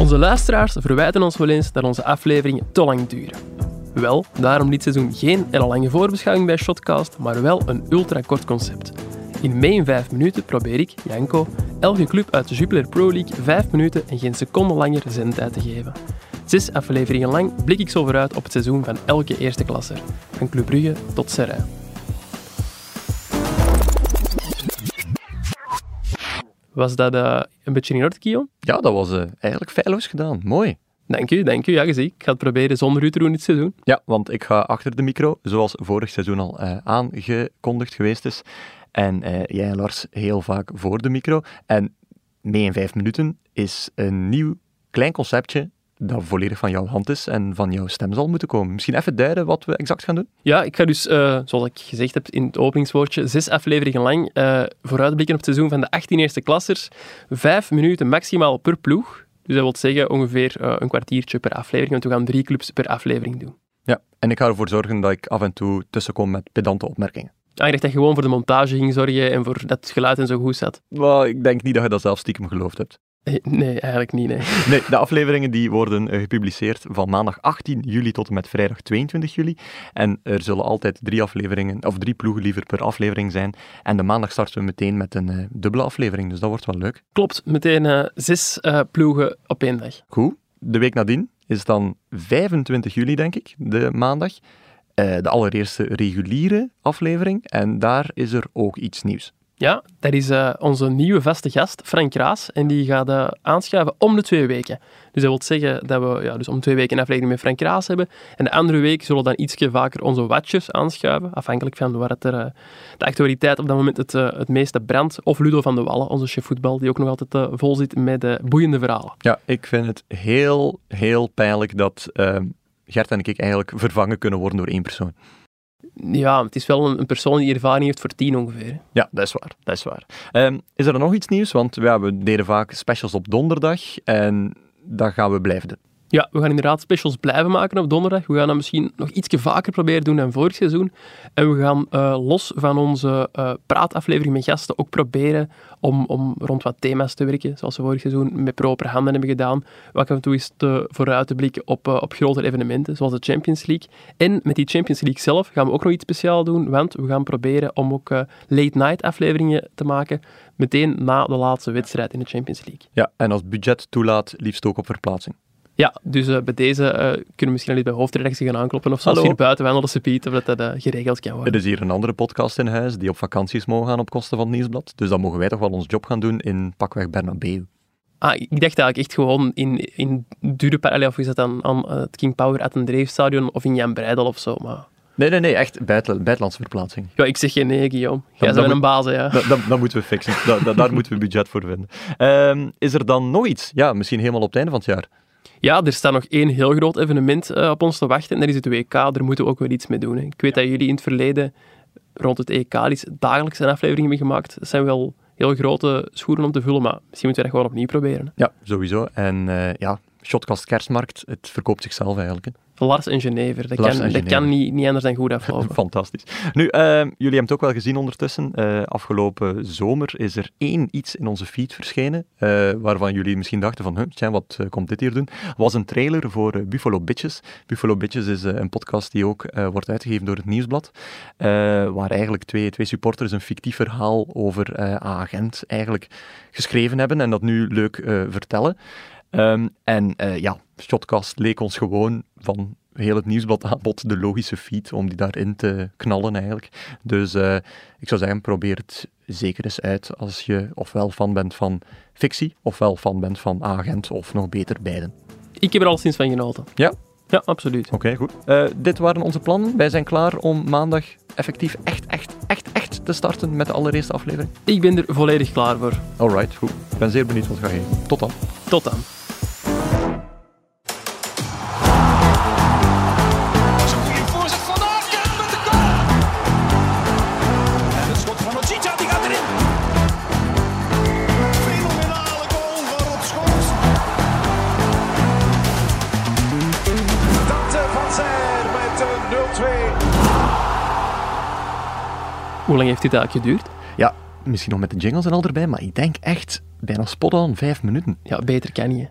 Onze luisteraars verwijten ons wel eens dat onze afleveringen te lang duren. Wel, daarom dit seizoen geen hele lange voorbeschouwing bij Shotcast, maar wel een ultrakort concept. In mee in 5 minuten probeer ik, Janko, elke club uit de Jupiler Pro League 5 minuten en geen seconde langer zendtijd te geven. Zes afleveringen lang blik ik zo vooruit op het seizoen van elke eerste klasser, van Club Brugge tot Serrain. Was dat uh, een beetje in orde, Guillaume? Ja, dat was uh, eigenlijk feilloos gedaan. Mooi. Dank u, dank u. Ja, gezien. Ik ga het proberen zonder u te doen dit seizoen. Ja, want ik ga achter de micro, zoals vorig seizoen al uh, aangekondigd geweest is. En jij, Lars, heel vaak voor de micro. En mee in vijf minuten is een nieuw klein conceptje dat volledig van jouw hand is en van jouw stem zal moeten komen. Misschien even duiden wat we exact gaan doen? Ja, ik ga dus, uh, zoals ik gezegd heb in het openingswoordje, zes afleveringen lang uh, vooruitblikken op het seizoen van de 18 eerste klassers. Vijf minuten maximaal per ploeg. Dus dat wil zeggen ongeveer uh, een kwartiertje per aflevering, want we gaan drie clubs per aflevering doen. Ja, en ik ga ervoor zorgen dat ik af en toe tussenkom met pedante opmerkingen. Ah, dacht dat je gewoon voor de montage ging zorgen en voor dat het geluid en zo goed zat. Well, ik denk niet dat je dat zelf stiekem geloofd hebt. Eh, nee, eigenlijk niet. Nee. nee, de afleveringen die worden uh, gepubliceerd van maandag 18 juli tot en met vrijdag 22 juli. En er zullen altijd drie afleveringen, of drie ploegen liever per aflevering zijn. En de maandag starten we meteen met een uh, dubbele aflevering, dus dat wordt wel leuk. Klopt, meteen zes ploegen op één dag. Goed. De week nadien is dan 25 juli, denk ik, de maandag. de allereerste reguliere aflevering. En daar is er ook iets nieuws. Ja, dat is uh, onze nieuwe vaste gast, Frank Raas. En die gaat uh, aanschuiven om de twee weken. Dus dat wil zeggen dat we ja, dus om twee weken een met Frank Raas hebben. En de andere week zullen we dan ietsje vaker onze watjes aanschuiven. Afhankelijk van waar het er, uh, de actualiteit op dat moment het, het meeste brandt. Of Ludo van de Wallen, onze chef voetbal, die ook nog altijd vol zit met boeiende verhalen. Ja, ik vind het heel, heel pijnlijk dat Gert en ik eigenlijk vervangen kunnen worden door één persoon. Ja, het is wel een, persoon die ervaring heeft voor tien ongeveer. Ja, dat is waar. Dat is, waar. Ehm, is er nog iets nieuws? Want we deden vaak specials op donderdag en dat gaan we blijven. Ja, we gaan inderdaad specials blijven maken op donderdag. We gaan dat misschien nog iets vaker proberen doen dan vorig seizoen. En we gaan uh, los van onze uh, praataflevering met gasten ook proberen om, om rond wat thema's te werken, zoals we vorig seizoen met proper handen hebben gedaan. Wat af en toe is te vooruit te blikken op, uh, op grotere evenementen, zoals de Champions League. En met die Champions League zelf gaan we ook nog iets speciaals doen, want we gaan proberen om ook late-night afleveringen te maken, meteen na de laatste wedstrijd in de Champions League. Ja, en als budget toelaat, liefst ook op verplaatsing. Ja, dus uh, bij deze uh, kunnen we misschien al iets bij hoofdredactie gaan aankloppen of zelfs hier buiten de Piet, of dat dat uh, geregeld kan worden. Er is hier een andere podcast in huis die op vakanties mogen gaan op kosten van het Nieuwsblad. Dus dan mogen wij toch wel ons job gaan doen in pakweg Bernabeu. Ah, ik dacht eigenlijk echt gewoon in, in Dureparallel, of is dat dan aan het King Power at een Stadion of in Jan Breidel of zo, maar... Nee, nee, nee, echt buitenlandse verplaatsing. Ja, ik zeg geen nee, Guillaume. Jij bent een baas, ja. Dat, moeten we fixen. daar moeten we budget voor vinden. Um, is er dan nog iets? Ja, misschien helemaal op het einde van het jaar. Ja, er staat nog één heel groot evenement uh, op ons te wachten. En dat is het WK. Daar moeten we ook wel iets mee doen. Hè. Ik weet dat jullie in het verleden rond het EK dagelijks een aflevering hebben gemaakt. Dat zijn wel heel grote schoenen om te vullen, maar misschien moeten we dat gewoon opnieuw proberen. Ja, sowieso. En uh, ja, Shotcast Kerstmarkt, het verkoopt zichzelf eigenlijk. Lars en Genever. Dat kan, dat kan niet, niet anders dan goed aflopen. Fantastisch. Nu, uh, jullie hebben het ook wel gezien ondertussen. Uh, afgelopen zomer is er één iets in onze feed verschenen, uh, waarvan jullie misschien dachten van, huh, wat komt dit hier doen? was een trailer voor Buffalo Bitches. Buffalo Bitches is een podcast die ook wordt uitgegeven door het Nieuwsblad, waar eigenlijk twee, twee supporters een fictief verhaal over agent eigenlijk geschreven hebben en dat nu leuk vertellen. Um, en ja, Shotcast leek ons gewoon van heel het nieuwsblad aanbod de logische feed om die daarin te knallen eigenlijk. Dus uh, ik zou zeggen, probeer het zeker eens uit als je ofwel fan bent van fictie, ofwel fan bent van agent, of nog beter beiden. Ik heb er al sinds van genoten. Ja? Ja, absoluut. Oké, okay, goed. Uh, dit waren onze plannen. Wij zijn klaar om maandag effectief echt, echt, echt, echt te starten met de allereerste aflevering. Ik ben er volledig klaar voor. Alright, goed. Ik ben zeer benieuwd wat ga geven. Tot dan. Tot dan. Hoe lang heeft dit eigenlijk geduurd? Ja, misschien nog met de jingles en al erbij, maar ik denk echt bijna spot on vijf minuten. Ja, beter kan je.